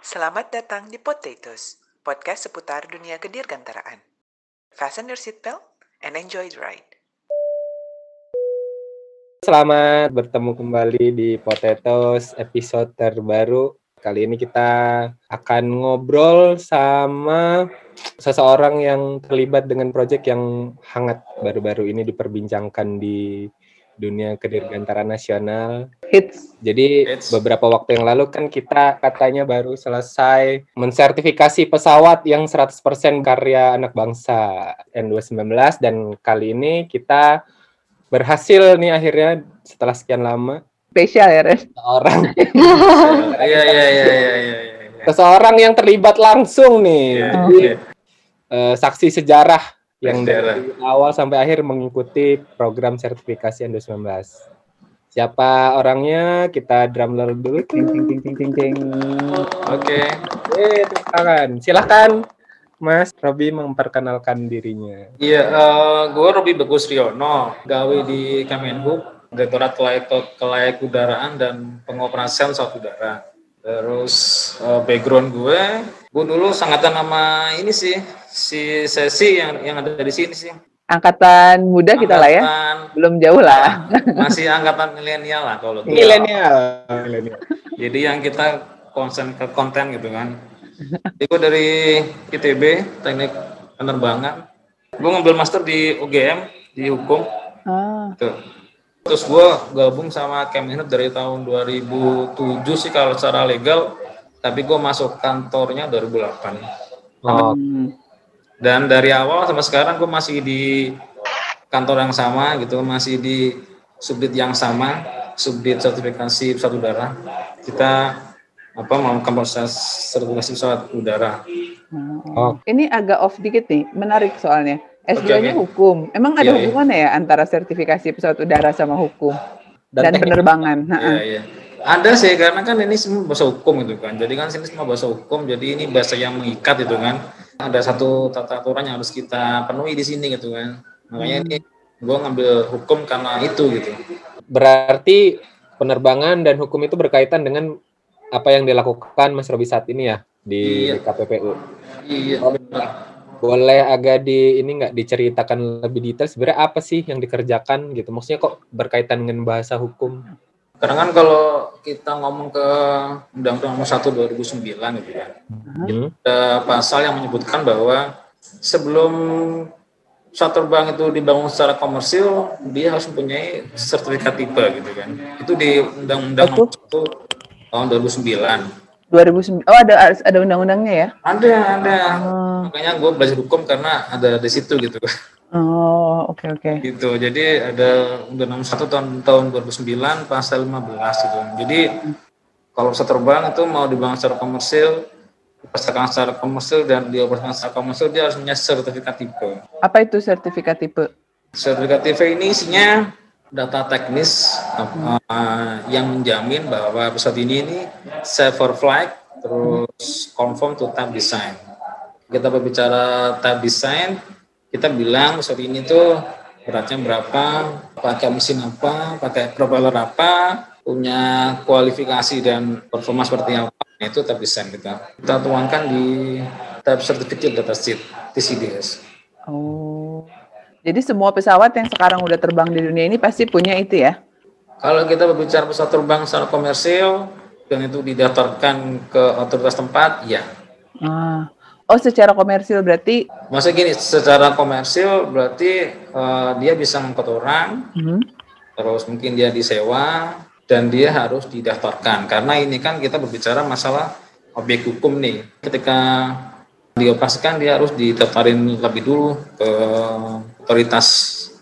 Selamat datang di Potatoes, podcast seputar dunia kedirgantaraan. Fasten your seatbelt and enjoy the ride. Selamat bertemu kembali di Potatoes episode terbaru. Kali ini kita akan ngobrol sama seseorang yang terlibat dengan proyek yang hangat baru-baru ini diperbincangkan di dunia kedirgantaraan nasional. hits Jadi Hits. beberapa waktu yang lalu kan kita katanya baru selesai mensertifikasi pesawat yang 100% karya anak bangsa N219 dan kali ini kita berhasil nih akhirnya setelah sekian lama spesial ya Res orang Iya iya iya iya iya iya. seseorang yang terlibat langsung nih Iya, Jadi, iya. eh, saksi sejarah yang dari awal sampai akhir mengikuti program sertifikasi N219. Siapa orangnya? Kita drummer dulu. ting ting ting ting ting ting Oke. Eh, tepuk tangan. Silahkan, Mas Robi memperkenalkan dirinya. Iya, eh gue Robi Bagus Riono, gawe di Kemenhub, Direktorat Kelayak Udaraan dan Pengoperasian Pesawat Udara. Terus eh, background gue, gue dulu sangatan nama ini sih, si Sesi yang yang ada di sini sih. angkatan muda kita lah ya Angkatan- belum jauh lah Masih angkatan milenial lah kalau gue. Milenial. Milenial. Jadi yang kita konsen ke konten gitu kan. Jadi gue dari ITB, Teknik Penerbangan. Gue ngambil master di UGM, di hukum. ah, Gitu. Terus gue gabung sama Kemenhub dari tahun 2007 sih kalau secara legal. Tapi gue masuk kantornya 2008. Oh, hmm. Dan dari awal sampai sekarang gue masih di kantor yang sama gitu, masih di subdit yang sama, subdit sertifikasi pesawat udara. Kita apa melakukan proses sertifikasi pesawat udara. Oh. ini agak off dikit nih menarik soalnya Oke, S2-nya oke. hukum emang ada Iya, iya. hubungannya ya antara sertifikasi pesawat udara sama hukum dan, teknik- penerbangan Ha-ha. Iya, iya. Ada sih karena kan ini semua bahasa hukum gitu kan. Jadi kan sini semua bahasa hukum, jadi ini bahasa yang mengikat gitu kan. Ada satu tata aturan yang harus kita penuhi di sini gitu kan. Makanya ini gue ngambil hukum karena itu gitu. Berarti penerbangan dan hukum itu berkaitan dengan apa yang dilakukan Mas Robi saat ini ya di Iya. KPPU. Iya. benar. Boleh agak di ini nggak diceritakan lebih detail sebenarnya apa sih yang dikerjakan gitu? Maksudnya kok berkaitan dengan bahasa hukum? Karena kan kalau kita ngomong ke Undang-Undang Nomor 1 2009 gitu kan. Hmm. Ada pasal yang menyebutkan bahwa sebelum pesawat terbang itu dibangun secara komersil, dia harus mempunyai sertifikat tipe gitu kan. Itu di Undang-Undang. Nomor 1 tahun 2009. 2009 oh ada ada undang-undangnya ya Ada, ada. oh, Makanya gue belajar hukum karena ada di situ gitu. Oh oke oke gitu. Jadi ada Undang Nomor 1 tahun tahun 2009 pasal 15 gitu. Jadi kalau pesawat terbang itu mau dibangun secara komersil, dipasarkan secara komersil dan dioperasikan secara komersil dia harus punya sertifikat tipe. apa itu sertifikat tipe Sertifikat tipe ini isinya data teknis uh, yang menjamin bahwa pesawat ini ini safe for flight, terus conform to type design. Kita berbicara type design, kita bilang pesawat ini tuh beratnya berapa, pakai mesin apa, pakai propeller apa, punya kualifikasi dan performa seperti apa. Nah, itu type design kita. Kita tuangkan di type certificate data sheet, TCDS. oh jadi semua pesawat yang sekarang udah terbang di dunia ini pasti punya itu ya Kalau kita berbicara pesawat terbang secara komersil dan itu didaftarkan ke otoritas tempat, ya. Ah. Oh, secara komersil berarti Maksudnya gini, secara komersil berarti eh, dia bisa ngangkut orang, Mhm. terus mungkin dia disewa dan dia harus didaftarkan. Karena ini kan kita berbicara masalah objek hukum nih. Ketika dioperasikan dia harus didaftarin lebih dulu ke otoritas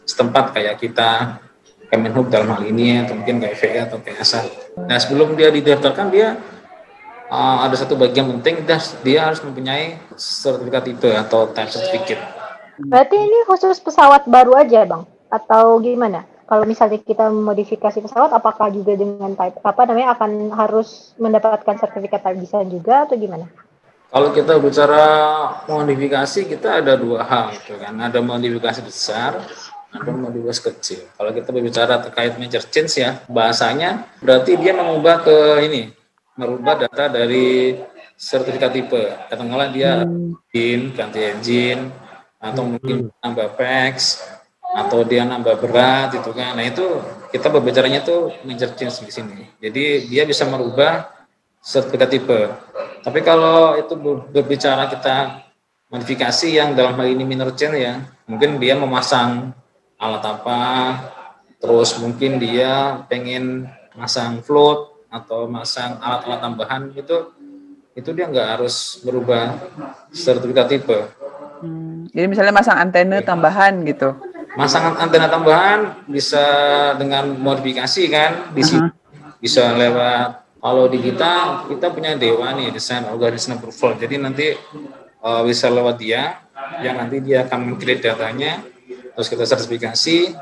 setempat kayak kita Kemenhub dalam hal ini atau mungkin kayak VA atau ASA. Nah sebelum dia didaftarkan dia uh, ada satu bagian penting dia, dia harus mempunyai sertifikat tipe atau type certificate. Berarti ini khusus pesawat baru aja, Bang? Atau gimana? Kalau misalnya kita modifikasi pesawat, apakah juga dengan type apa namanya akan harus mendapatkan sertifikat type design juga atau gimana? Kalau kita bicara modifikasi kita ada dua hal gitu kan. Ada modifikasi besar, ada modifikasi kecil. Kalau kita berbicara terkait major change ya, bahasanya berarti dia mengubah ke ini, merubah data dari sertifikat tipe. Katakanlah dia Hmm. engine, ganti engine, atau Hmm. mungkin nambah packs, atau dia nambah berat itu kan. Nah itu kita berbicaranya tuh major change di sini. Jadi dia bisa merubah sertifikat tipe. Tapi kalau itu ber- berbicara kita modifikasi yang dalam hal ini minor change ya, mungkin dia memasang alat apa, terus mungkin dia pengen masang float atau masang alat-alat tambahan itu itu dia nggak harus berubah sertifikat tipe. Hmm. Jadi misalnya masang antena tambahan gitu. Masang antena tambahan bisa dengan modifikasi kan, di sini bisa lewat kalau di kita kita punya dewa nih desain organisasi approval. Jadi nanti eh, bisa lewat dia, yang nanti dia akan mengcreate datanya, terus kita sertifikasi.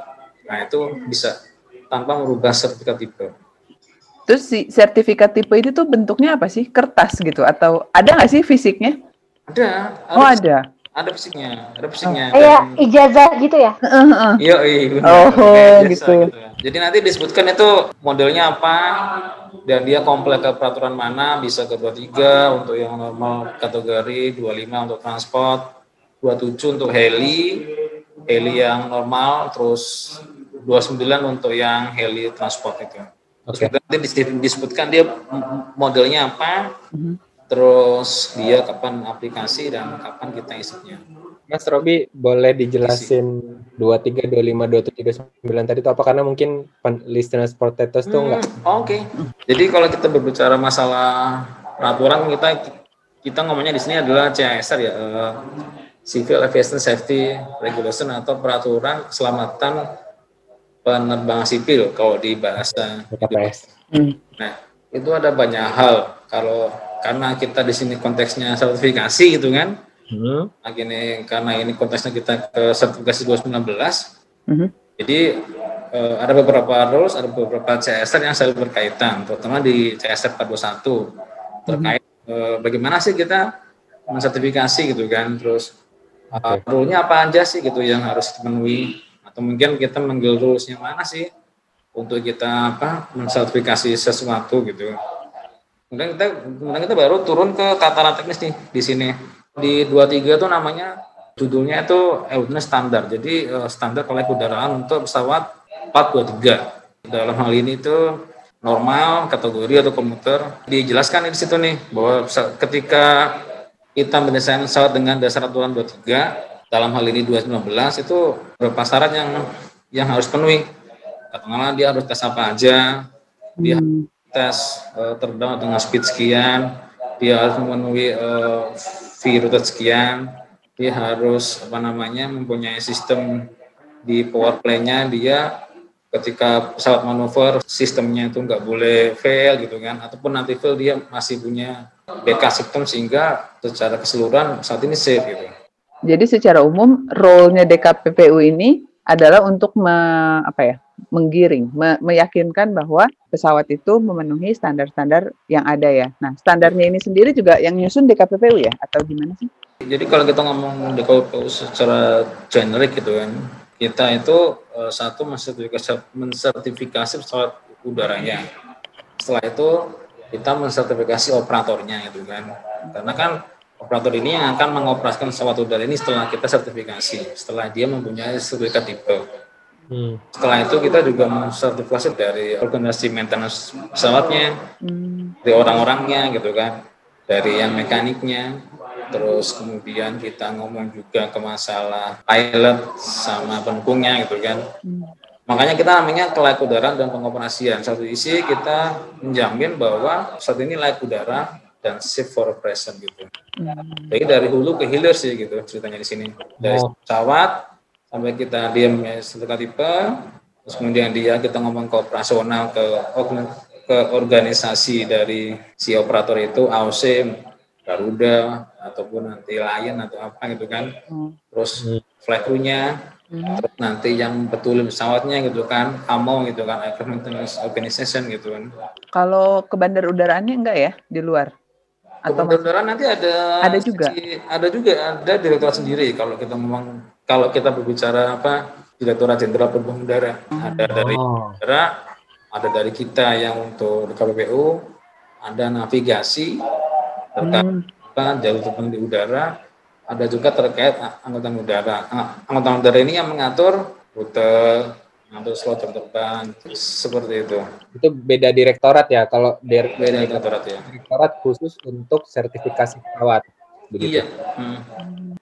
Nah itu bisa tanpa merubah sertifikat tipe. Terus si sertifikat tipe itu tuh bentuknya apa sih? Kertas gitu atau ada nggak sih fisiknya? Ada, ada, Oh fisik- ada. ada fisiknya, ada fisiknya. Kayak Dan- ijazah gitu ya? Iya, iya. Oh, Kayak biasa gitu. Jadi nanti disebutkan itu modelnya apa dan dia komplek ke peraturan mana, bisa ke 23 untuk yang normal kategori, 25 untuk transport, 27 untuk heli, heli yang normal, terus 29 untuk yang heli transport itu. Kita nanti dis- disebutkan dia modelnya apa, Mhm. terus dia kapan aplikasi dan kapan kita isinya. Mas Robi boleh dijelasin 23, 25, 27, 29 tadi itu apa? Karena mungkin listeners potatoes tuh enggak. Hmm, Oke. Jadi kalau kita berbicara masalah peraturan kita kita ngomongnya di sini adalah CASR ya, eh, Civil Aviation Safety Regulation atau peraturan keselamatan penerbangan sipil kalau di bahasa KPS. Hmm. Nah, itu ada banyak hal. Kalau karena kita di sini konteksnya sertifikasi gitu kan. Hmm. Nah, gini, karena ini konteksnya kita ke sertifikasi 2019, Mhm. jadi eh, ada beberapa rules, ada beberapa CSR yang saling berkaitan, terutama di CSR 421 terkait eh, bagaimana sih kita mensertifikasi gitu kan, terus uh, Oke. rule-nya apa aja sih gitu yang harus dipenuhi, atau mungkin kita manggil mana sih untuk kita apa mensertifikasi sesuatu gitu. Kemudian kita kemudian kita baru turun ke tataran teknis nih di sini. Di 23 itu namanya judulnya itu airworthiness standar. Jadi eh, standar layak udaraan untuk pesawat 423. Dalam hal ini itu normal, kategori atau komuter. Dijelaskan di situ nih bahwa ketika kita mendesain pesawat dengan dasar aturan 23 dalam hal ini 2019 itu beberapa syarat yang yang harus penuhi. Katakanlah dia harus tes apa aja, dia Hmm. tes eh, terbang dengan speed sekian, dia harus memenuhi V rute sekian, dia harus apa namanya mempunyai sistem di power play-nya dia ketika pesawat manuver sistemnya itu nggak boleh fail gitu kan ataupun nanti fail dia masih punya backup sistem sehingga secara keseluruhan saat ini safe gitu. Jadi secara umum role-nya DKPPU ini adalah untuk me- apa ya? menggiring, me- meyakinkan bahwa pesawat itu memenuhi standar-standar yang ada ya. Nah, standarnya ini sendiri juga yang nyusun DKPPU ya atau gimana sih? Jadi kalau kita ngomong DKPU secara generik gitu kan, kita itu eh, satu mensertifikasi pesawat udaranya. Setelah itu kita mensertifikasi operatornya gitu kan. Karena kan operator ini yang akan mengoperasikan pesawat udara ini setelah kita sertifikasi, setelah dia mempunyai sertifikat tipe. Hmm. Setelah itu kita juga mensertifikasi dari organisasi maintenance pesawatnya, Hmm. dari orang-orangnya gitu kan dari yang mekaniknya terus kemudian kita ngomong juga ke masalah pilot sama pendukungnya gitu kan Hmm. makanya kita namanya kelayak udara dan pengoperasian satu isi kita menjamin bahwa saat ini layak udara dan safe for operation gitu Hmm. jadi dari hulu ke hilir sih gitu ceritanya di sini dari Oh. pesawat sampai kita diam sertifikat tipe terus kemudian dia kita ngomong ke operasional ke ke organisasi dari si operator itu AOC Garuda ataupun nanti Lion atau apa gitu kan Hmm. terus Hmm. flight crew-nya Hmm. terus nanti yang betulin pesawatnya gitu kan AMO gitu kan Aircraft Maintenance Organization gitu kan Kalau ke bandar udaraannya enggak ya di luar? Atau Kebenaran nanti ada Ada juga? sisi- ada juga ada direktorat sendiri kalau kita ngomong kalau kita berbicara apa direktorat jenderal penerbangan udara ada dari Oh. terkait Hmm. jalur terbang di udara, ada juga terkait angkutan udara. Angkutan udara ini yang mengatur rute, mengatur slot jam terbang, seperti itu. Itu beda direktorat ya. Kalau dir- Beda direktorat ya. direktorat khusus untuk sertifikasi pesawat. Begitu. Iya. Hmm.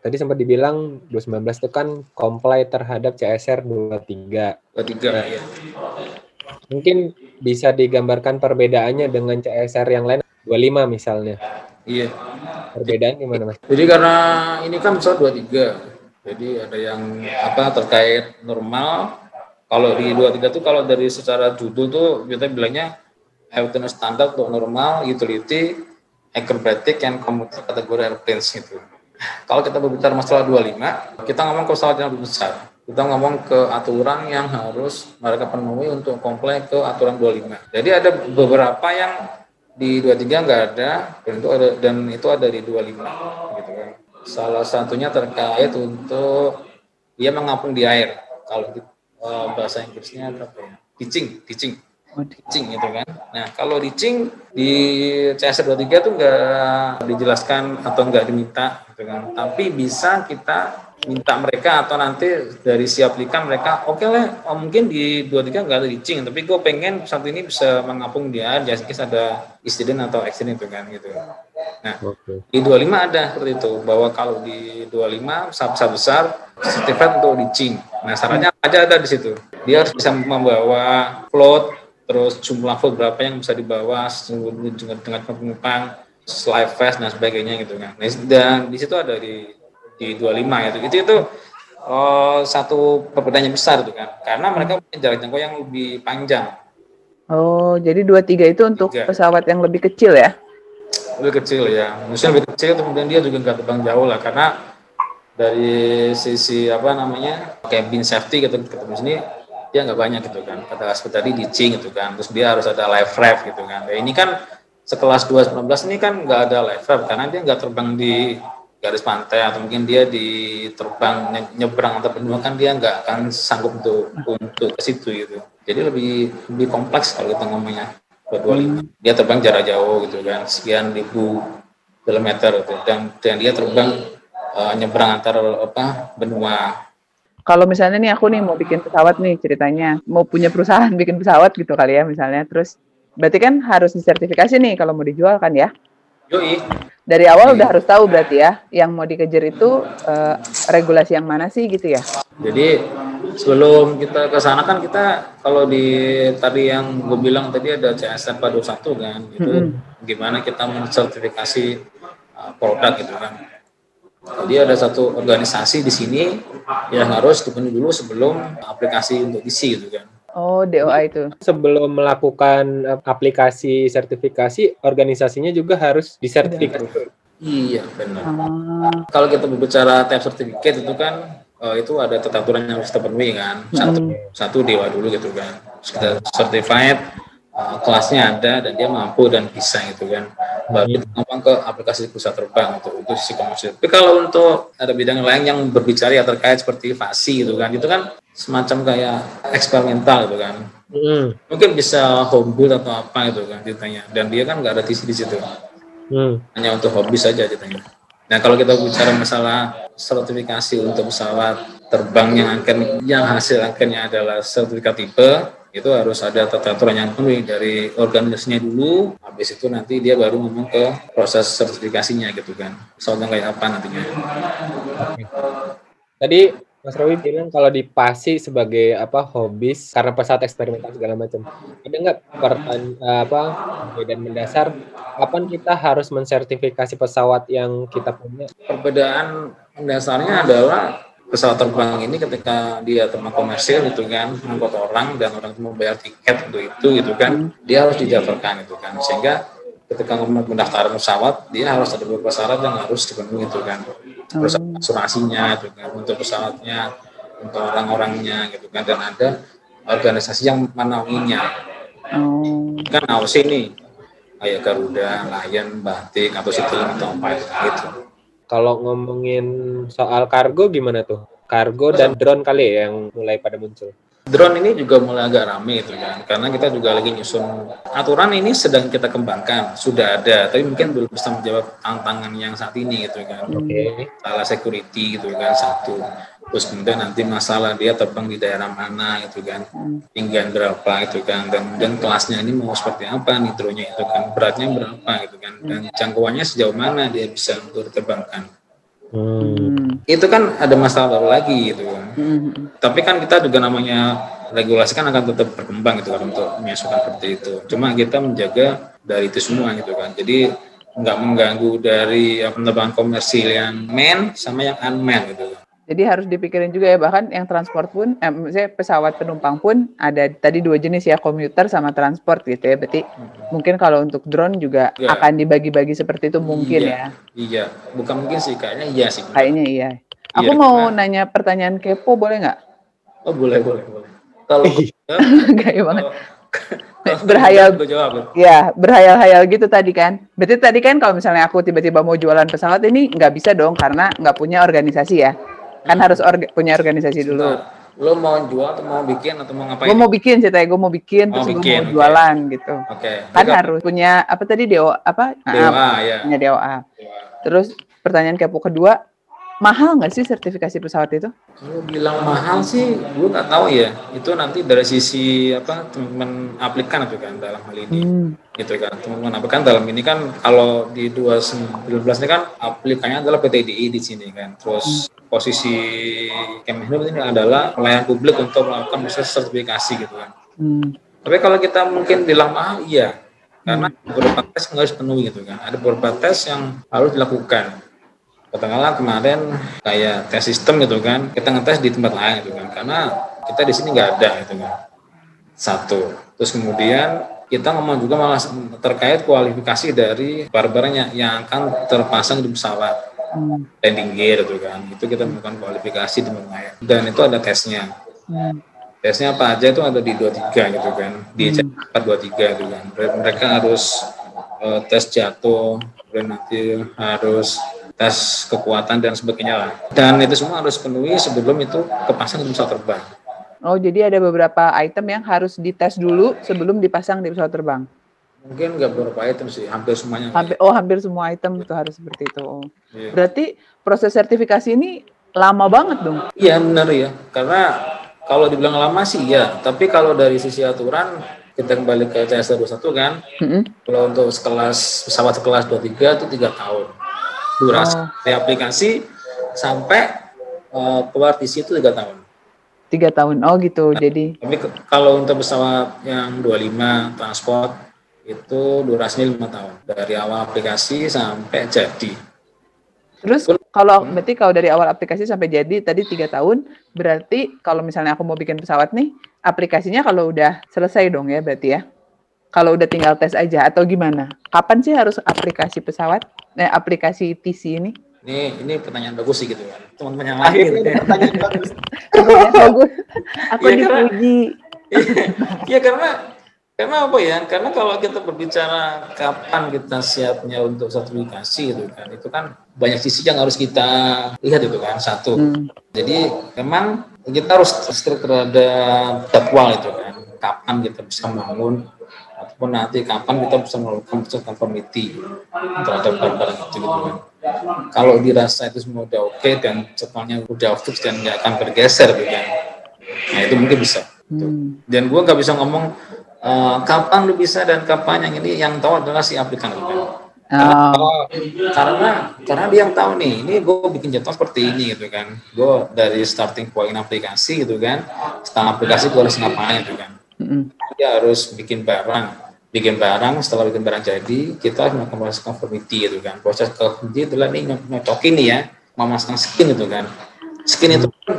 Tadi sempat dibilang 2019 itu kan comply terhadap CSR 23. Ketiga ya. Mungkin bisa digambarkan perbedaannya dengan CSR yang lain 25 misalnya. Iya. Perbedaan gimana Mas? Jadi karena ini kan pesawat 23. Jadi ada yang apa terkait normal. Kalau di 23 tuh kalau dari secara judul tuh kita bilangnya airworthiness standard untuk normal, utility, acrobatic, and commuter kategori airplanes gitu. Kalau kita berbicara masalah 25, kita ngomong ke pesawat yang lebih besar. Kita ngomong ke aturan yang harus mereka penuhi untuk komplain ke aturan 25. Jadi ada beberapa yang di 23 nggak ada dan itu ada dan itu ada di 25 gitu kan. Salah satunya terkait untuk dia mengapung di air. Kalau eh, bahasa Inggrisnya apa ya? Teaching, teaching ditching gitu kan. Nah kalau ditching di CS 23 tuh nggak dijelaskan atau nggak diminta gitu kan. Tapi bisa kita minta mereka atau nanti dari si aplikan mereka oke lah oh, mungkin di 23 nggak ada ditching tapi gue pengen saat ini bisa mengapung dia just case ada insiden atau accident itu kan gitu. Nah Oke. di 25 ada seperti itu bahwa kalau di 25 besar besar sertifikat untuk ditching. Nah syaratnya aja ada di situ. Dia harus bisa membawa float terus jumlah float berapa yang bisa dibawa dengan dengan penumpang slide vest dan sebagainya gitu kan. Nah, Dan di situ ada di di 25 gitu. Itu itu eh, satu perbedaannya besar itu kan. Karena mereka punya jarak jangkau yang lebih panjang, Oh, jadi 23 itu untuk Tiga. pesawat yang lebih kecil ya? lebih kecil ya. Maksudnya lebih kecil kemudian dia juga nggak terbang jauh lah karena dari sisi apa namanya cabin safety gitu ketemu sini dia nggak banyak gitu kan kata seperti tadi ditching gitu kan terus dia harus ada live ref gitu kan nah, ini kan sekelas 219 ini kan nggak ada live ref karena dia nggak terbang di garis pantai atau mungkin dia di terbang nye- nyebrang atau benua kan dia nggak akan sanggup untuk untuk ke situ gitu. Jadi lebih lebih kompleks kalau kita ngomongnya. 25 dia terbang jarak jauh gitu kan sekian ribu kilometer gitu. Dan dan dia terbang eh, nyebrang antar apa benua. Kalau misalnya nih aku nih mau bikin pesawat nih ceritanya, mau punya perusahaan bikin pesawat gitu kali ya misalnya, terus berarti kan harus disertifikasi nih kalau mau dijual kan ya? Yoi Dari awal udah harus tahu berarti ya, yang mau dikejar itu eh, regulasi yang mana sih gitu ya? Jadi sebelum kita ke sana kan kita kalau di tadi yang gue bilang tadi ada CSR 21 kan itu gimana kita mensertifikasi uh, produk gitu kan. Jadi ada satu organisasi di sini yang harus dipenuhi dulu sebelum aplikasi untuk isi gitu kan. Oh, DOA itu. Sebelum melakukan eh, aplikasi sertifikasi, organisasinya juga harus disertifikasi. Iya benar. Ah, Kalau kita berbicara type certificate itu kan eh, itu ada tetaturan yang harus terpenuhi kan. Satu, satu dewa dulu gitu kan. Kita certified eh, kelasnya ada dan dia mampu dan bisa gitu kan. Baru ngomong ke aplikasi pusat terbang untuk itu sisi komersial. Tapi kalau untuk ada bidang lain yang berbicara ya terkait seperti fasi gitu kan, itu kan semacam kayak eksperimental gitu kan. Hmm. Mungkin bisa home build atau apa gitu kan ceritanya. Dan dia kan nggak ada TC di situ Hmm. hanya untuk hobi saja ceritanya. Nah kalau kita bicara masalah sertifikasi untuk pesawat terbang yang akan yang hasil akhirnya adalah sertifikat tipe itu harus ada tata aturan yang penuh dari organisasinya dulu, habis itu nanti dia baru ngomong ke proses sertifikasinya gitu kan. Pesawatnya kayak apa nantinya. Tadi Mas Rawi bilang kalau di PASI sebagai apa hobis karena pesawat eksperimental segala macam. Ada nggak pertanyaan apa perbedaan mendasar kapan kita harus mensertifikasi pesawat yang kita punya? Perbedaan mendasarnya adalah pesawat terbang ini ketika dia terbang komersil itu kan mengangkut orang dan orang itu membayar tiket untuk itu gitu kan dia harus dijadwalkan itu kan sehingga ketika ngomong pendaftaran pesawat dia harus ada beberapa syarat yang harus dipenuhi itu kan terus asuransinya itu kan untuk pesawatnya untuk orang-orangnya gitu kan dan ada organisasi yang menaunginya oh, kan AOC ini kayak Garuda, Lion, Batik atau Citilink atau apa itu gitu. Kalau ngomongin soal kargo gimana tuh? Kargo dan drone kali ya yang mulai pada muncul. Drone ini juga mulai agak rame itu kan, karena kita juga lagi nyusun aturan ini sedang kita kembangkan, sudah ada, tapi mungkin belum bisa menjawab tantangan yang saat ini gitu kan. Oke. Salah security gitu kan satu, terus kemudian nanti masalah dia terbang di daerah mana gitu kan, tinggian berapa gitu kan, dan dan kelasnya ini mau seperti apa nitronya itu kan, beratnya berapa gitu kan, dan jangkauannya sejauh mana dia bisa untuk diterbangkan. Hmm. Itu kan ada masalah baru lagi gitu kan. Hmm. Tapi kan kita juga namanya regulasi kan akan tetap berkembang gitu kan untuk menyesuaikan seperti itu. Cuma kita menjaga dari itu semua gitu kan. Jadi nggak mengganggu dari penerbangan komersil yang man sama yang unmanned gitu. Jadi harus dipikirin juga ya bahkan yang transport pun, eh, maksudnya pesawat penumpang pun ada tadi dua jenis ya komuter sama transport gitu ya. Berarti mungkin kalau untuk drone juga Iya. akan dibagi-bagi seperti itu mungkin Iya. ya. Iya, bukan mungkin sih kayaknya iya sih. Kayaknya iya. Aku Iya, mau karena- nanya pertanyaan kepo boleh nggak? Oh boleh boleh boleh. Kalau Gaya banget. Berhayal. Ya. Ya, berhayal-hayal gitu tadi kan. Berarti tadi kan kalau misalnya aku tiba-tiba mau jualan pesawat ini nggak bisa dong karena nggak punya organisasi ya. Kan harus orga- punya organisasi dulu. Lo mau jual atau mau bikin atau mau ngapain? Gue mau bikin ceritanya, gue mau bikin Oh, terus gue mau jualan gitu. Oke. Kan Jadi harus punya apa tadi DO apa? DOA ya. Punya DOA. DOA. Terus pertanyaan kepo kedua, mahal nggak sih sertifikasi pesawat itu? Kalau bilang mahal sih, gue nggak tahu ya. Itu nanti dari sisi apa teman-teman aplikan kan dalam hal ini, Hmm. Gitu kan. Teman-teman aplikan dalam ini kan kalau di 2019 ini kan aplikannya adalah PTDI di sini kan. Terus posisi Kemenhub ini adalah pelayan publik untuk melakukan proses sertifikasi gitu kan. Hmm. Tapi kalau kita mungkin bilang mahal, iya. Karena beberapa tes yang harus penuhi gitu kan. Ada beberapa tes yang harus dilakukan. Katakanlah kemarin kayak tes sistem gitu kan, kita ngetes di tempat lain gitu kan. Karena kita di sini nggak ada gitu kan. Satu. Terus kemudian kita ngomong juga malah terkait kualifikasi dari barbarnya yang akan terpasang di pesawat Hmm. landing gear gitu kan. Itu kita melakukan kualifikasi di mana Dan itu ada tesnya Hmm. tesnya apa aja itu ada di 23 gitu kan di Hmm. 423 gitu kan mereka harus eh, tes jatuh kemudian nanti harus tes kekuatan dan sebagainya lah dan itu semua harus penuhi sebelum itu kepasang di pesawat terbang Oh, jadi ada beberapa item yang harus dites dulu sebelum dipasang di pesawat terbang. mungkin nggak beberapa item sih hampir semuanya Hampir, oh, hampir semua item itu harus seperti itu. Oh. Iya. Berarti proses sertifikasi ini lama banget dong. iya benar ya karena kalau dibilang lama sih ya tapi kalau dari sisi aturan kita kembali ke CS 21 kan Mm-mm. Kalau untuk sekelas pesawat sekelas 23 itu tiga tahun. Durasi Oh. dari aplikasi sampai eh, keluar di situ tiga tahun. Tiga tahun. Oh gitu. Jadi Tapi kalau untuk pesawat yang 25 transport itu durasinya lima tahun dari awal aplikasi sampai jadi. terus kalau berarti kalau dari awal aplikasi sampai jadi tadi tiga tahun, berarti kalau misalnya aku mau bikin pesawat nih, aplikasinya kalau udah selesai dong ya berarti ya. Kalau udah tinggal tes aja atau gimana? Kapan sih harus aplikasi pesawat? Eh, aplikasi TC ini? Ini ini pertanyaan bagus sih gitu kan. Teman-teman yang lain gitu ya. pertanyaan bagus. Bagus. Aku Iya, karena- dipuji. ya karena karena apa ya? Karena kalau kita berbicara kapan kita siapnya untuk sertifikasi gitu kan, itu kan banyak sisi yang harus kita lihat itu kan satu. Hmm. Jadi memang kita harus strict terhadap jadwal itu kan, kapan kita bisa membangun ataupun nanti kapan kita bisa melakukan proses conformity terhadap barang-barang itu gitu kan. Kalau dirasa itu semua udah oke dan jadwalnya udah fix dan nggak akan bergeser gitu kan. Nah itu mungkin bisa. Hmm. Dan gua nggak bisa ngomong eh, kapan lu bisa dan kapan yang ini yang tahu adalah si aplikan gitu kan. Oh, karena karena dia yang tahu nih ini gue bikin jadwal seperti ini gitu kan gue dari starting point aplikasi gitu kan setelah aplikasi gue harus ngapain gitu kan mm-mm. dia harus bikin barang bikin barang setelah bikin barang jadi kita harus melakukan proses conformity gitu kan. Proses conformity adalah nih nyo- nyocokin nih ya memasang skin gitu kan. Skin itu kan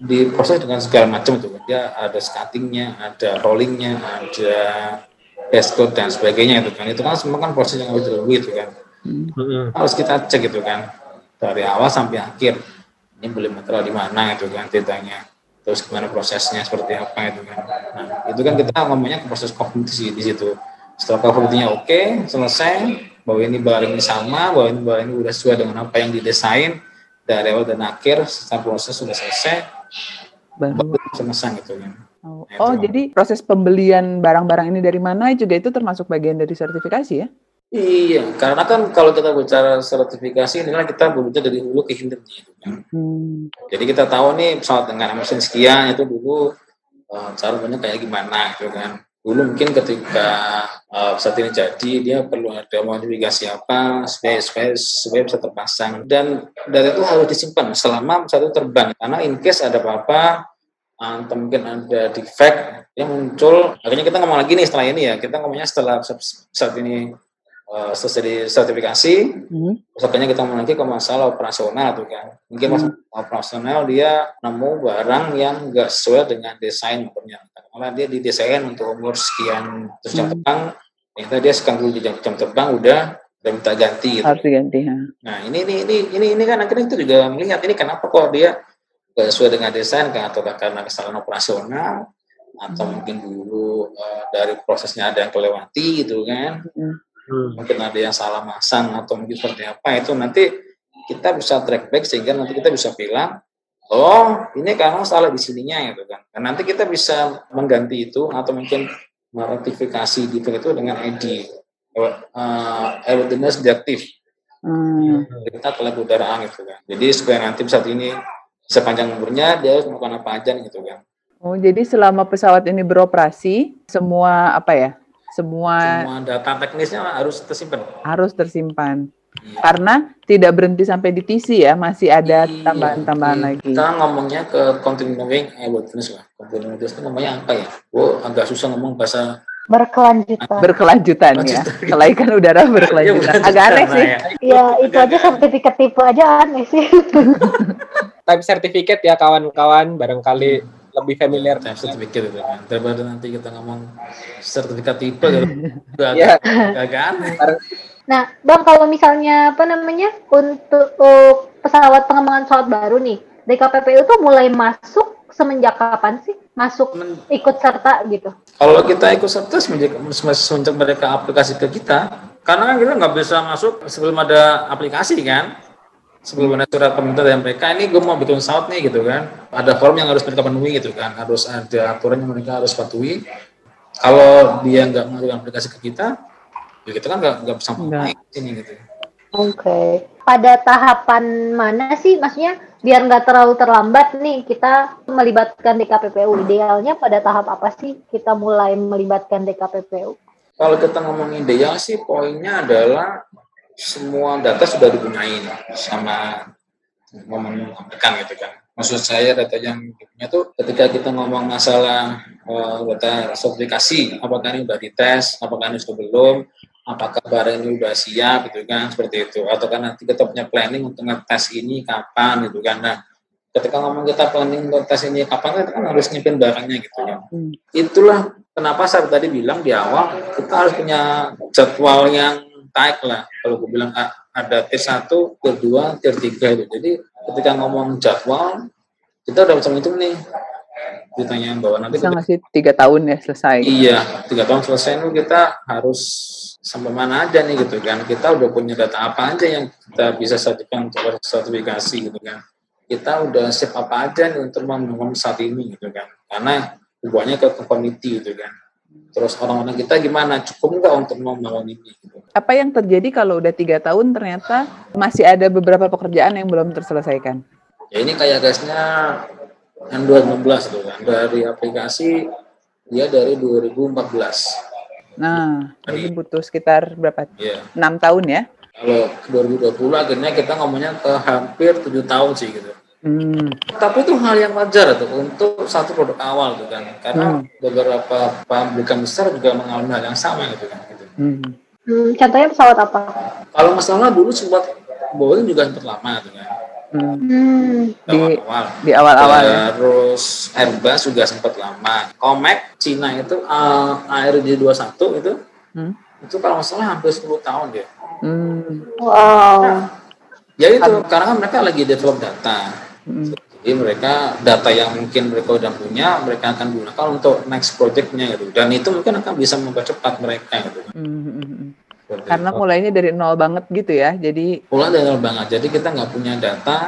diproses dengan segala macam tuh kan. Dia ada cuttingnya ada rollingnya ada base coat dan sebagainya itu kan. Itu kan semua kan proses yang harus dilalui itu kan. Mm-mm. harus kita cek gitu kan. Dari awal sampai akhir. Ini beli material di mana gitu kan ceritanya terus gimana prosesnya seperti apa itu kan nah itu kan kita ngomongnya ke proses kompetisi di situ setelah kompetisinya oke selesai bahwa ini barang ini sama bahwa ini barang ini udah sesuai dengan apa yang didesain dari awal dan akhir setelah proses sudah selesai Baru. mesan gitu kan Oh, Itu. oh, jadi proses pembelian barang-barang ini dari mana juga itu termasuk bagian dari sertifikasi ya? Iya, karena kan kalau kita bicara sertifikasi ini kan kita berbicara dari hulu ke hilirnya itu kan. Hmm. Jadi kita tahu nih pesawat dengan mesin sekian itu dulu eh, cara banyak kayak gimana gitu kan. Dulu mungkin ketika eh, pesawat ini jadi dia perlu ada modifikasi apa supaya supaya supaya bisa terpasang dan data itu harus disimpan selama pesawat itu terbang karena in case ada apa-apa atau mungkin ada defect yang muncul akhirnya kita ngomong lagi nih setelah ini ya kita ngomongnya setelah pesawat ini eh, selesai di sertifikasi Hmm. Akhirnya kita lagi ke masalah operasional tuh kan. Mungkin Hmm. masalah operasional dia nemu barang yang enggak sesuai dengan desain motornya. Karena dia didesain untuk umur sekian terus jam Hmm. terbang, ternyata dia sekarang dulu di jam, jam terbang udah udah minta ganti gitu. Harus diganti. ya. Nah ini ini ini ini ini kan akhirnya itu juga melihat ini kenapa kok dia nggak sesuai dengan desain kan atau karena kesalahan operasional atau Hmm. mungkin dulu eh, dari prosesnya ada yang kelewati gitu kan Hmm. Mungkin ada yang salah masang atau mungkin seperti apa itu nanti kita bisa track back sehingga nanti kita bisa bilang oh ini karena salah di sininya gitu kan. Dan nanti kita bisa mengganti itu atau mungkin merektifikasi defect itu dengan ID uh, airworthiness deactive Hmm. kita ke lab udaraan gitu kan. Jadi supaya nanti pesawat ini sepanjang umurnya dia harus melakukan apa aja gitu kan. Oh, jadi selama pesawat ini beroperasi, semua apa ya? Semua semua data teknisnya harus tersimpan harus tersimpan. Iya. Karena tidak berhenti sampai di TC ya, masih ada Iya, tambahan-tambahan iya. lagi. Kita ngomongnya ke continuing airworthiness lah. Continuing itu namanya apa ya? Oh, agak susah ngomong bahasa Berkelanjutan. Berkelanjutan ya. Berkelanjutan. Kelaikan udara berkelanjutan. Iya, Agak aneh nah, sih. ya. Ya, itu aja sertifikat tipe aja aneh sih. Type sertifikat ya kawan-kawan barangkali lebih familiar. Type certificate itu kan. Daripada nanti kita ngomong sertifikat tipe gitu. Ya. agak, agak aneh. Nah, Bang, kalau misalnya apa namanya untuk oh, pesawat pengembangan pesawat baru nih, DKPPU itu mulai masuk semenjak kapan sih? Masuk Men- ikut serta gitu. Kalau kita ikut serta semenjak, semenjak mereka aplikasi ke kita, karena kan kita nggak bisa masuk sebelum ada aplikasi kan, sebelum ada surat permintaan dari mereka, ini gue mau bikin pesawat nih gitu kan, ada form yang harus mereka penuhi gitu kan, harus ada aturan yang mereka harus patuhi. Kalau dia nggak mengajukan aplikasi ke kita, ya kita kan nggak nggak bisa main sini gitu. Oke. Pada tahapan mana sih, maksudnya biar nggak terlalu terlambat nih kita melibatkan DKPPU. Idealnya pada tahap apa sih kita mulai melibatkan DKPPU? Kalau kita ngomongin ideal sih poinnya adalah semua data sudah dipunyai nih sama ngomong aplikan gitu kan. Maksud saya data yang dipunya tuh ketika kita ngomong masalah eh, data sertifikasi, apakah ini sudah dites, apakah ini sudah belum, apakah barang ini sudah siap gitu kan, seperti itu. Atau kan nanti kita punya planning untuk ngetes ini kapan gitu kan. Nah, ketika ngomong kita planning untuk tes ini kapan, kita kan harus nyipin barangnya gitu ya Hmm. itulah kenapa saya tadi bilang di awal kita harus punya jadwal yang tight lah. Kalau gue bilang ada tier 1, tier 2, tier 3 itu. Jadi ketika ngomong jadwal kita udah bisa menghitung nih. Ditanya bahwa nanti Bisa ketika- nggak sih tiga tahun ya selesai? iya tiga tahun selesai itu kita harus sampai mana aja nih gitu kan. Kita udah punya data apa aja yang kita bisa sajikan untuk sertifikasi gitu kan. Kita udah siap apa aja nih untuk membangun saat ini gitu kan. Karena hubungannya ke community gitu kan terus orang-orang kita gimana cukup nggak untuk membangun ini gitu. Apa yang terjadi kalau udah tiga tahun ternyata masih ada beberapa pekerjaan yang belum terselesaikan? ya ini kayak gasnya yang 2016 gitu kan dari aplikasi dia dari 2014 Nah, jadi butuh sekitar berapa? ya Enam tahun ya? kalau 2020 akhirnya kita ngomongnya ke hampir tujuh tahun sih gitu Hmm. tapi itu hal yang wajar tuh untuk satu produk awal tuh kan karena Hmm. beberapa pabrikan besar juga mengalami hal yang sama gitu kan gitu. Hmm. Hmm, contohnya pesawat apa? kalau masalah dulu sempat Boeing juga sempat lama tuh kan Hmm. Hmm, Di awal di awal-awal ya. terus Airbus juga sempat lama Comac Cina itu uh, ARJ21 itu Hmm. itu kalau nggak salah hampir 10 tahun dia Hmm. wow. ya itu karena kan mereka lagi develop data Hmm. Jadi mereka data yang mungkin mereka udah punya, mereka akan gunakan untuk next projectnya gitu. Dan itu mungkin akan bisa mempercepat mereka gitu. Hmm, hmm, hmm. Seperti Karena mulainya dari nol banget gitu ya. Jadi mulai dari nol banget. Jadi kita nggak punya data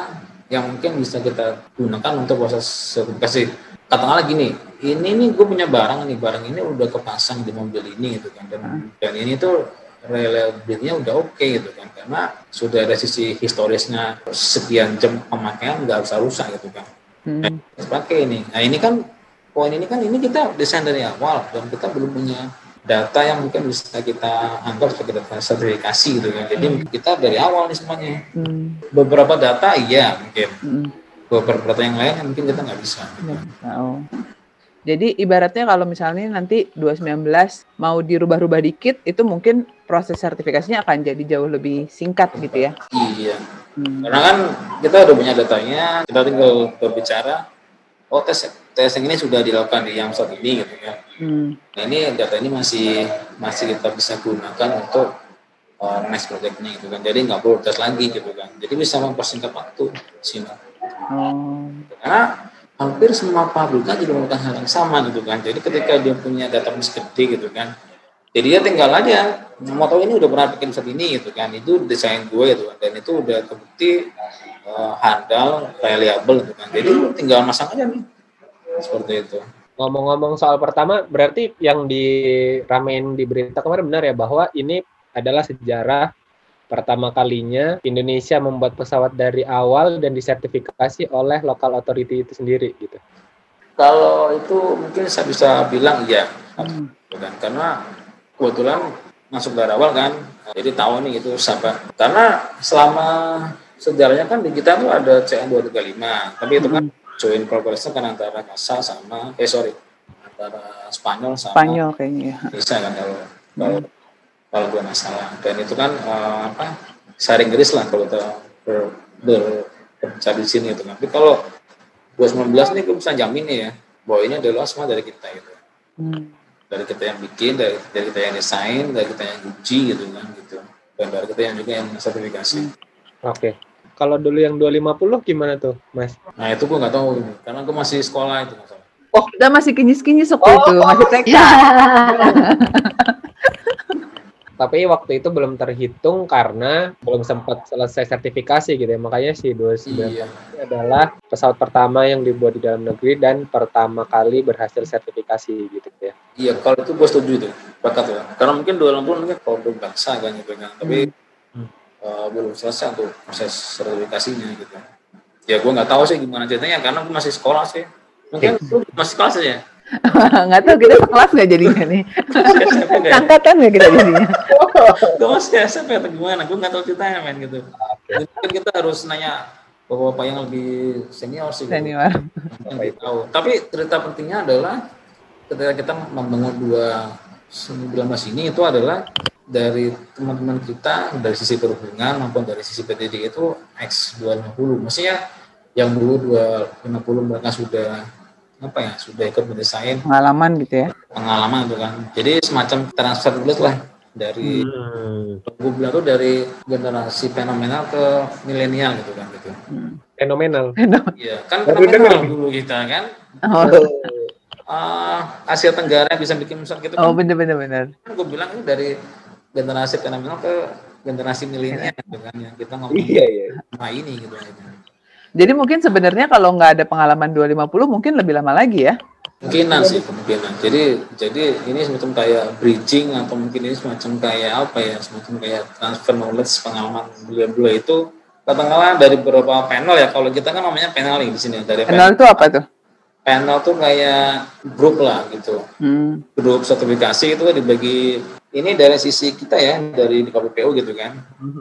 yang mungkin bisa kita gunakan untuk proses sertifikasi. Katakanlah gini, ini nih gue punya barang nih barang ini udah kepasang di mobil ini gitu kan dan, dan ini tuh reliability-nya udah oke gitu kan karena sudah ada sisi historisnya sekian jam pemakaian nggak usah rusak gitu kan Hmm. pakai ini nah ini kan poin ini kan ini kita desain dari awal dan kita belum punya data yang mungkin bisa kita anggap sebagai data sertifikasi gitu kan jadi kita dari awal nih semuanya Hmm. beberapa data iya mungkin Hmm. beberapa data yang lain mungkin kita nggak bisa gitu. Oh. Jadi ibaratnya kalau misalnya nanti 219 mau dirubah-rubah dikit, itu mungkin proses sertifikasinya akan jadi jauh lebih singkat gitu ya. iya Hmm. Karena kan kita udah punya datanya, kita tinggal berbicara, oh tes tes yang ini sudah dilakukan di yang saat ini gitu ya. Hmm. Nah ini data ini masih masih kita bisa gunakan untuk uh, next projectnya gitu kan. Jadi nggak perlu tes lagi gitu kan. Jadi bisa mempersingkat waktu sih. Oh. Karena hampir semua pabrikan juga melakukan hal yang sama gitu kan. Jadi ketika dia punya database gede gitu kan, jadi dia tinggal aja mau tahu ini udah pernah bikin saat ini gitu kan. Itu desain gue gitu kan. Dan itu udah terbukti uh, handal, reliable gitu kan. Jadi tinggal masang aja nih. Seperti itu. Ngomong-ngomong soal pertama, berarti yang diramein di berita kemarin benar ya bahwa ini adalah sejarah pertama kalinya Indonesia membuat pesawat dari awal dan disertifikasi oleh local authority itu sendiri gitu. Kalau itu mungkin saya bisa bilang iya. Hmm. karena kebetulan masuk dari awal kan jadi tahu nih itu siapa karena selama sejarahnya kan di kita tuh ada CN 235 tapi itu kan joint cooperation kan antara Kasal sama eh sorry antara Spanyol sama Spanyol kayaknya ya. Indonesia kan kalau kalau kalau gue nggak salah dan itu kan eh, apa sharing garis lah kalau kita ber, ber, berbicara di sini itu tapi kalau 2019 nih gue bisa jamin nih ya bahwa ini adalah semua dari kita gitu Hmm. dari kita yang bikin, dari, dari kita yang desain, dari kita yang uji gitu kan gitu. Dan dari kita yang juga yang sertifikasi. Oke. Kalau dulu yang 250 gimana tuh, Mas? Nah itu gue nggak tahu ini, karena gue masih sekolah itu masalah. Oh, kita masih kinyis-kinyis waktu itu, masih TK. Tapi waktu itu belum terhitung karena belum sempat selesai sertifikasi gitu ya. Makanya si 29 Iya. adalah pesawat pertama yang dibuat di dalam negeri dan pertama kali berhasil sertifikasi gitu ya. Iya, kalau itu gue setuju itu, bakat ya. Karena mungkin dua puluh mungkin produk bangsa kan gitu kan, tapi Hmm. eh, belum selesai untuk proses sertifikasinya gitu. Ya gue nggak tahu sih gimana ceritanya, karena gue masih sekolah sih. Mungkin lu masih kelas aja. Nggak tahu kita sekelas nggak jadinya nih. Ya? Angkatan nggak kita jadinya. gue masih SMP atau gimana? Gue nggak tahu ceritanya men gitu. Jadi mungkin kita harus nanya bapak-bapak yang lebih senior sih. gitu. Senior. yang dia tahu. Tapi cerita pentingnya adalah ketika kita membangun dua 19 ini itu adalah dari teman-teman kita dari sisi perhubungan maupun dari sisi PTD itu X 250. Maksudnya yang dulu 250 mereka sudah apa ya sudah ikut mendesain Pengalaman gitu ya. pengalaman itu kan. Jadi semacam transfer dulu lah dari Hmm. gue bilang tuh dari generasi fenomenal ke milenial gitu kan gitu. Fenomenal. Iya kan Baru fenomenal denger. dulu kita kan. Oh, Ah, Asia Tenggara yang bisa bikin pesawat gitu oh kan. bener bener bener. gue bilang ini dari generasi fenomenal ke generasi milenial gitu kan yang kita ngomong Iya, iya. sama ini gitu gitu. Jadi mungkin sebenarnya kalau nggak ada pengalaman 250 mungkin lebih lama lagi ya. Kemungkinan sih kemungkinan. Jadi jadi ini semacam kayak bridging atau mungkin ini semacam kayak apa ya semacam kayak transfer knowledge pengalaman beliau-beliau itu katakanlah dari beberapa panel ya kalau kita kan namanya panel di sini dari Kenal panel, itu apa tuh? panel tuh kayak grup lah gitu Hmm. grup sertifikasi itu dibagi ini dari sisi kita ya dari di KPPU gitu kan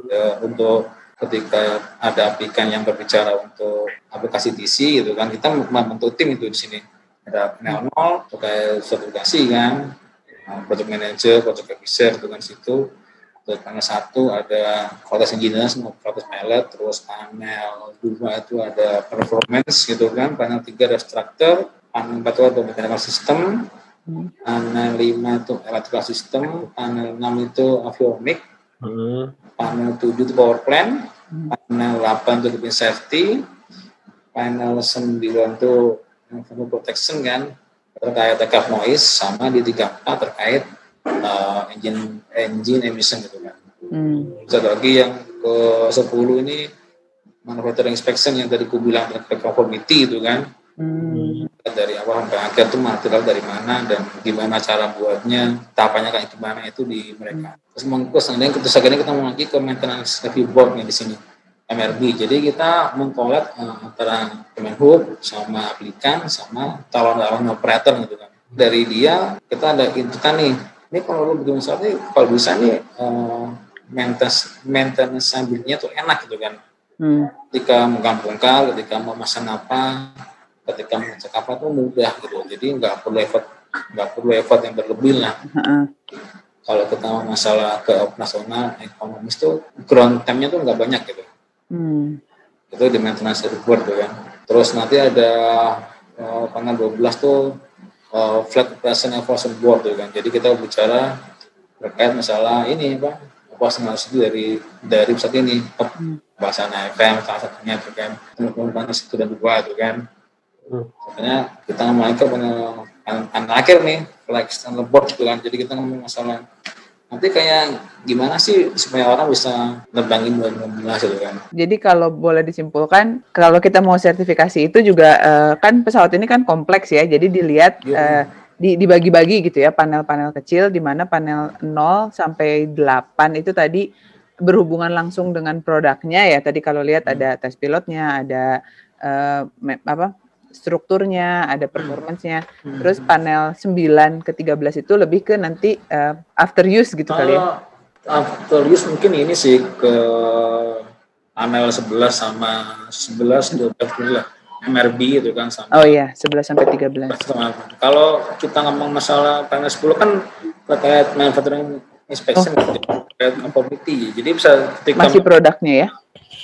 Ya, untuk ketika ada aplikan yang berbicara untuk aplikasi TC gitu kan kita membentuk tim itu di sini. Ada panel nol terkait sertifikasi kan Nah, project manager, project officer itu kan situ. Terus panel satu ada proses engineer proses pilot terus panel dua itu ada performance gitu kan panel tiga ada structure panel empat itu ada mechanical system panel 5 itu electrical system, panel 6 itu avionic, Hmm. Panel 7 itu power plant, panel 8 itu keeping safety, panel 9 itu thermal protection kan, terkait take noise, sama di 34 terkait uh, engine engine emission gitu kan. Hmm. Satu lagi yang ke 10 ini manufacturing inspection yang tadi aku bilang terkait conformity itu kan, Hmm. dari awal sampai akhir tuh material dari mana dan gimana cara buatnya tahapannya kayak gimana itu di mereka terus kemudian terus akhirnya kita mau lagi ke maintenance review board nih di sini MRB jadi kita mengkolek uh, antara Kemenhub sama aplikan sama calon-calon operator gitu kan dari dia kita ada inputan nih ini kalau lu bikin nih kalau bisa nih uh, maintenance maintenance sambilnya tuh enak gitu kan Hmm. ketika menggabungkan, ketika memasang apa, ketika mengecek apa tuh mudah gitu. Jadi nggak perlu effort, nggak perlu effort yang berlebih lah. Heeh. Kalau kita masalah ke operasional, ekonomis tuh ground time-nya tuh nggak banyak gitu. Hmm. Itu di maintenance report tuh kan. Terus nanti ada eh, tanggal 12 tuh eh, flat operation evaluation board tuh kan. Jadi kita bicara terkait masalah ini pak operasional itu dari dari pesawat ini bahasan FM salah satunya tuh kan teman-teman itu dan dua tuh kan Hmm. Makanya kita ngomong ke anak akhir nih flag external board gitu kan jadi kita ngomong masalah nanti kayak gimana sih supaya orang bisa nebangin 2016 gitu kan Jadi kalau boleh disimpulkan, kalau kita mau sertifikasi itu juga eh, kan pesawat ini kan kompleks ya. Jadi dilihat Iya. eh, di, dibagi-bagi gitu ya panel-panel kecil di mana panel 0 sampai 8 itu tadi berhubungan langsung dengan produknya ya. Tadi kalau lihat ada tes pilotnya, ada me- apa strukturnya, ada performance-nya. Terus panel 9 ke 13 itu lebih ke nanti eh, after use gitu kali ya. Ah, after use mungkin ini sih ke panel 11 sama 11 12 gitu lah MRB itu kan sama Oh iya, 11 sampai 13. sama- kalau kita ngomong masalah panel 10 kan terkait manufacturing inspection gitu, terkait conformity jadi bisa ketika Masih produknya ya.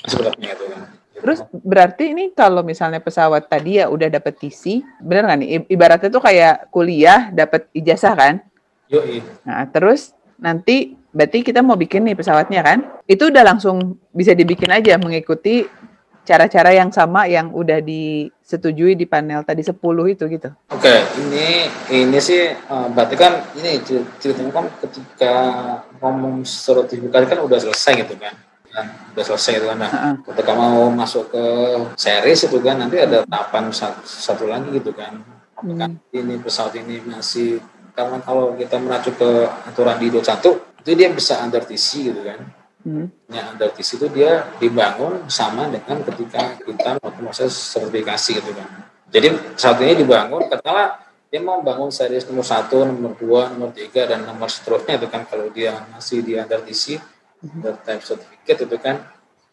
masih produknya itu kan Terus berarti ini kalau misalnya pesawat tadi ya udah dapet TC, bener nggak nih? Ibaratnya tuh kayak kuliah dapat ijazah kan? Yoi. Nah terus nanti berarti kita mau bikin nih pesawatnya kan? Itu udah langsung bisa dibikin aja mengikuti cara-cara yang sama yang udah disetujui di panel tadi 10 itu gitu. Oke, ini ini sih eh, berarti kan ini cer- ceritanya kan ketika ngomong sertifikat kan udah selesai gitu kan. Kan, udah selesai gitu kan. Nah, ketika mau masuk ke series itu kan nanti ada tahapan satu, satu lagi gitu kan. Apakah ini pesawat ini masih karena kalau kita merujuk ke aturan di 21 itu dia bisa under TC gitu kan. Hmm. yang under TC itu dia dibangun sama dengan ketika kita melakukan proses sertifikasi gitu kan. Jadi saat ini dibangun katakanlah dia mau bangun series nomor satu, nomor dua, nomor tiga dan nomor seterusnya itu kan kalau dia masih di under TC under type certificate itu kan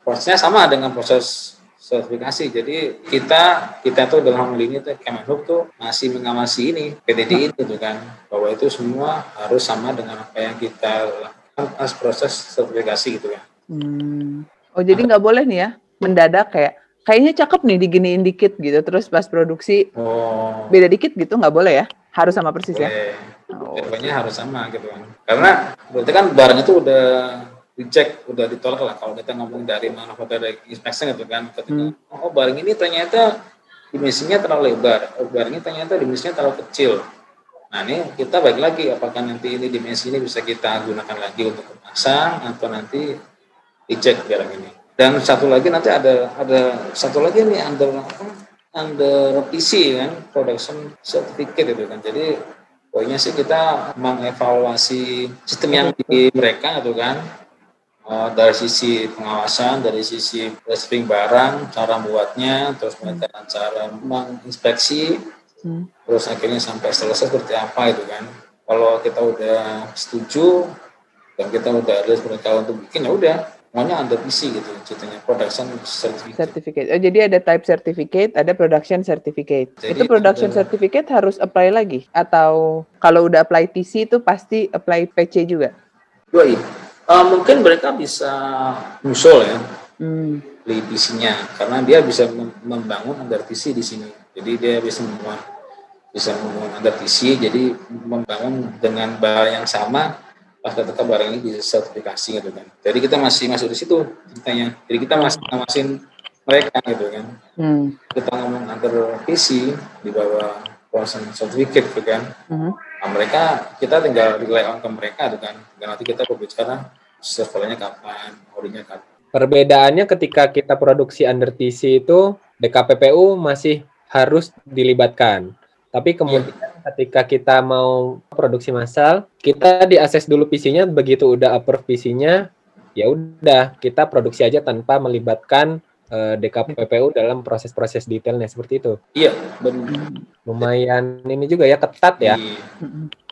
prosesnya sama dengan proses sertifikasi. Jadi kita kita tuh dalam hal ini tuh Kemenhub tuh masih mengawasi ini PTDI itu tuh kan bahwa itu semua harus sama dengan apa yang kita lakukan pas proses sertifikasi gitu kan. Hmm. Oh jadi nggak boleh nih ya mendadak kayak kayaknya cakep nih diginiin dikit gitu terus pas produksi Oh, beda dikit gitu nggak boleh ya? Harus sama persis ya? boleh. Oh. Pokoknya harus sama gitu kan. Karena berarti kan barang itu udah dicek, udah ditolak lah kalau kita ngomong dari manufacturer inspection gitu kan. Ketika, oh barang ini ternyata dimensinya terlalu lebar, oh barang ini ternyata dimensinya terlalu kecil. Nah ini kita balik lagi, apakah nanti ini dimensi ini bisa kita gunakan lagi untuk memasang atau nanti dicek barang ini. Dan satu lagi nanti ada ada satu lagi nih under apa? Under PC kan, production certificate itu kan. Jadi poinnya sih kita mengevaluasi sistem yang di mereka itu kan Eh, dari sisi pengawasan, dari sisi receiving barang, cara membuatnya, terus mereka cara menginspeksi, Hmm. terus akhirnya sampai selesai seperti apa itu kan. Kalau kita udah setuju dan kita udah rilis mereka untuk bikin ya udah semuanya under PC gitu ceritanya production certificate. Certificate. Oh, jadi ada type certificate, ada production certificate. Jadi itu production ada- certificate harus apply lagi atau kalau udah apply TC itu pasti apply PC juga. Yoi. Eh, mungkin mereka bisa nyusul ya Hmm. beli PC-nya karena dia bisa mem- membangun under PC di sini. Jadi dia bisa membangun bisa membangun under PC jadi membangun dengan barang yang sama pas ketika barang ini disertifikasi gitu kan. Jadi kita masih masuk di situ ceritanya. Jadi kita masih ngawasin mereka gitu kan. Hmm. Kita ngomong under PC di bawah person certificate gitu kan. Mhm. Nah, mereka kita tinggal rely on ke mereka kan. Dan nanti kita berbicara servernya kapan, orinya kapan. Perbedaannya ketika kita produksi under TC itu DKPPU masih harus dilibatkan. Tapi kemudian ketika kita mau produksi massal, kita diakses dulu PC-nya, begitu udah approve PC-nya, ya udah kita produksi aja tanpa melibatkan eh, DKPPU dalam proses-proses detailnya seperti itu. Iya, benar. Lumayan ini juga ya ketat ya. Iya.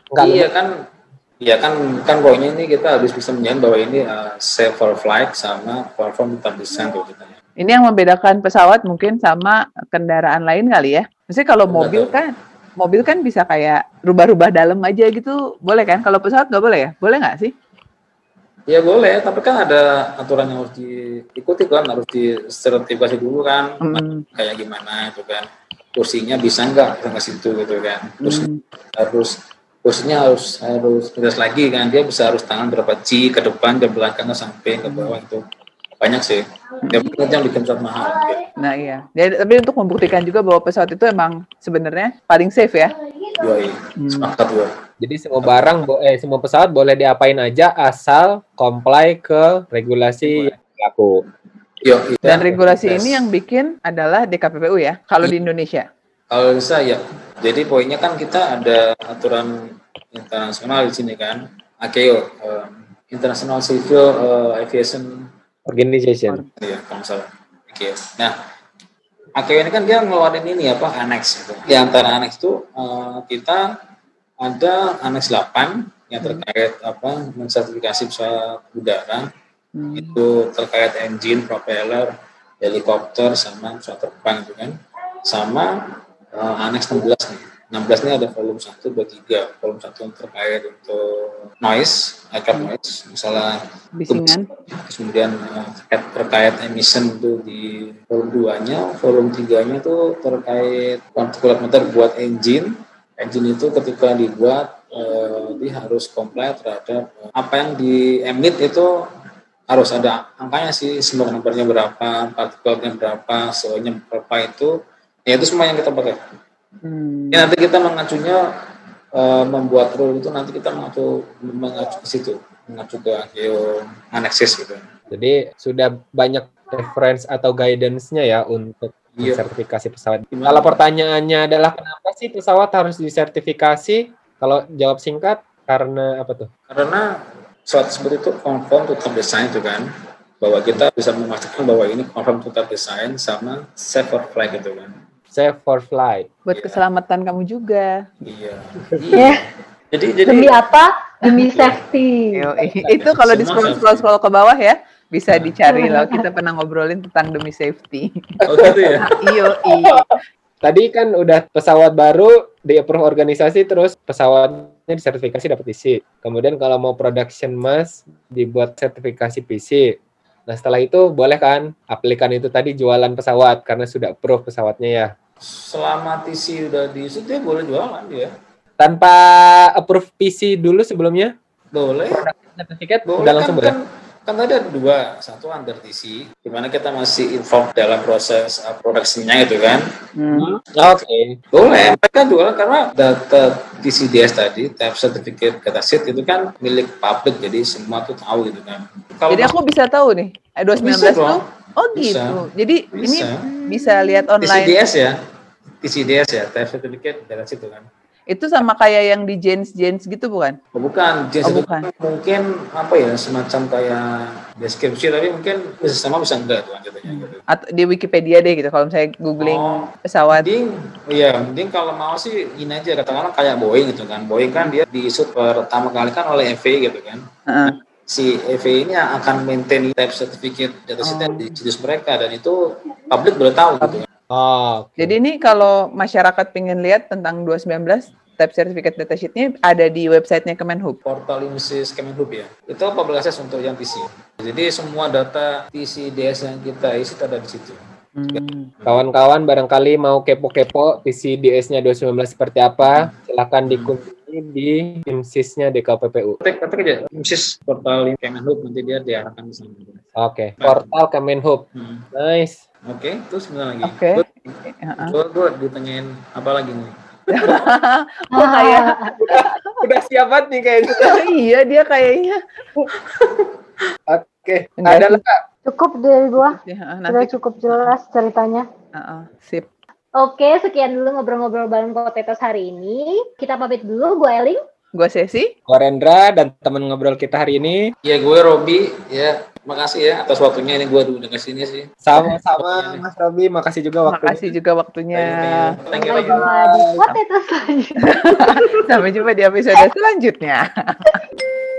Nggak iya kan Iya kan kan poinnya ini kita harus bisa menjamin bahwa ini uh, safe for flight sama platform tetap tuh kita. Ini yang membedakan pesawat mungkin sama kendaraan lain kali ya. Maksudnya kalau mobil tahu. kan, mobil kan bisa kayak rubah-rubah dalam aja gitu, boleh kan? Kalau pesawat nggak boleh ya? Boleh nggak sih? Ya boleh, tapi kan ada aturan yang harus diikuti kan, harus disertifikasi dulu kan, Hmm. kayak gimana itu kan. Kursinya bisa nggak ke situ gitu kan. Terus Hmm. harus kursinya harus harus jelas lagi kan, dia bisa harus tangan berapa G ke depan, ke belakang, ke samping, ke bawah itu banyak sih. Ya mungkin itu yang bikin pesawat mahal. Gitu. Nah iya. Jadi, tapi untuk membuktikan juga bahwa pesawat itu emang sebenarnya paling safe ya. Yoi, Hmm. sepakat gue. Jadi semua barang, bo- eh semua pesawat boleh diapain aja asal comply ke regulasi yang berlaku. Yoi, Dan ya, regulasi yes. ini yang bikin adalah DKPPU ya. Kalau di Indonesia. Kalau bisa ya. Jadi poinnya kan kita ada aturan internasional di sini kan, AKO, um, International Civil uh, Aviation, Organization. ya kalau nggak salah. AKO. Nah, AKO ini kan dia ngeluarin ini apa annex itu. Di antara annex itu uh, kita ada annex 8 yang terkait apa mensertifikasi pesawat udara Hmm. itu terkait engine, propeller, helikopter sama pesawat terbang itu kan. Sama uh, annex 16 nih. 16 ini ada volume 1, 2, 3. Volume 1 yang terkait untuk noise, aircraft noise, misalnya Bisingan. Kemudian uh, terkait, terkait emission itu di volume 2-nya, volume 3-nya itu terkait particulate matter buat engine. Engine itu ketika dibuat uh, dia harus comply terhadap uh, apa yang di emit itu harus ada angkanya sih, smoke numbernya berapa, particulate-nya berapa, CO-nya berapa itu, ya itu semua yang kita pakai. Hmm. Ya, nanti kita mengacunya uh, membuat rule itu nanti kita mengacu mengacu ke situ, mengacu ke AKO annexes gitu. Jadi sudah banyak reference atau guidance-nya ya untuk Iya. sertifikasi pesawat. Gimana? Kalau pertanyaannya adalah kenapa sih pesawat harus disertifikasi? Kalau jawab singkat karena apa tuh? Karena pesawat seperti itu confirm to top design itu kan, bahwa kita bisa memastikan bahwa ini confirm to top design sama safe for flight gitu kan. Safe for flight. Buat Iya. keselamatan kamu juga. Iya. Ya, Jadi jadi demi apa? Demi safety. Yo, itu kalau di scroll scroll ke bawah ya bisa Nah. dicari loh. Kita pernah ngobrolin tentang demi safety. oh gitu ya. Iyo, iyo. Tadi kan udah pesawat baru di approve organisasi terus pesawatnya disertifikasi dapat isi. Kemudian kalau mau production mass dibuat sertifikasi PC. Nah setelah itu boleh kan aplikan itu tadi jualan pesawat karena sudah approve pesawatnya ya. Selama TC udah diisi dia boleh jualan dia. Tanpa approve PC dulu sebelumnya Boleh. sertifikat Boleh udah kan, langsung boleh. kan, kan tadi ada dua, satu under TC, di mana kita masih involved dalam proses uh, produksinya gitu kan. Hmm. Oke. Boleh, mereka jualan karena data TCDS tadi, Type Certificate Data Sheet itu kan milik publik, jadi semua tuh tahu gitu kan. Kalau Jadi aku bisa tahu nih, eh, 2019 Bisa tuh. Oh Bisa. gitu. Jadi ini Bisa. bisa lihat online. TCDS ya, TCDS ya, Type Certificate Data Sheet itu kan. Itu sama kayak yang di Jens Jens gitu bukan? Oh, bukan, jenis Oh, itu bukan. mungkin apa ya, semacam kayak deskripsi, tapi mungkin bisa sama bisa enggak tuh jatuhnya gitu. Atau di Wikipedia deh gitu. Kalau misalnya googling Oh. pesawat. Mending, iya, mending kalau mau sih ini aja katakanlah kayak Boeing gitu kan. Boeing kan dia diisut pertama kali kan oleh FAA gitu kan. Heeh. Si FAA ini akan maintain type certificate data Oh. di situs mereka dan itu publik boleh tahu gitu kan. Oh, oke. Jadi ini kalau masyarakat pengen lihat tentang 219 type certificate datasheet-nya ada di websitenya Kemenhub. Portal Insis Kemenhub ya. Itu public access untuk yang TC. Jadi semua data TC DS yang kita isi ada di situ. Hmm. Kawan-kawan barangkali mau kepo-kepo PCDS-nya 2019 seperti apa, silakan dikunjungi di IMSIS-nya DKPPU. Ketik, ketik aja Insis portal Kemenhub nanti dia diarahkan ke sana. Oke, portal Kemenhub. Hmm. Nice. Oke, terus sebentar lagi. Oke. Gue- Heeh. Gue gue ditanyain apa lagi nih? Kok kayak Udah siap banget nih kayaknya. iya dia kayaknya. Oke, Enggak ada lah. Cukup dari gua. Ya, heeh, Sudah nanti cukup jelas ceritanya. heeh, sip. Oke, sekian dulu ngobrol-ngobrol bareng Potatoes hari ini. Kita pamit dulu, gue Eling. Gue Sesi. Gue Rendra dan teman ngobrol kita hari ini. Ya gue Robi, ya makasih ya atas waktunya ini gue udah ke sini sih. Sama-sama Mas Robi, makasih juga waktunya. Makasih juga waktunya. Thank you, Sampai thank you. Sampai jumpa di episode selanjutnya.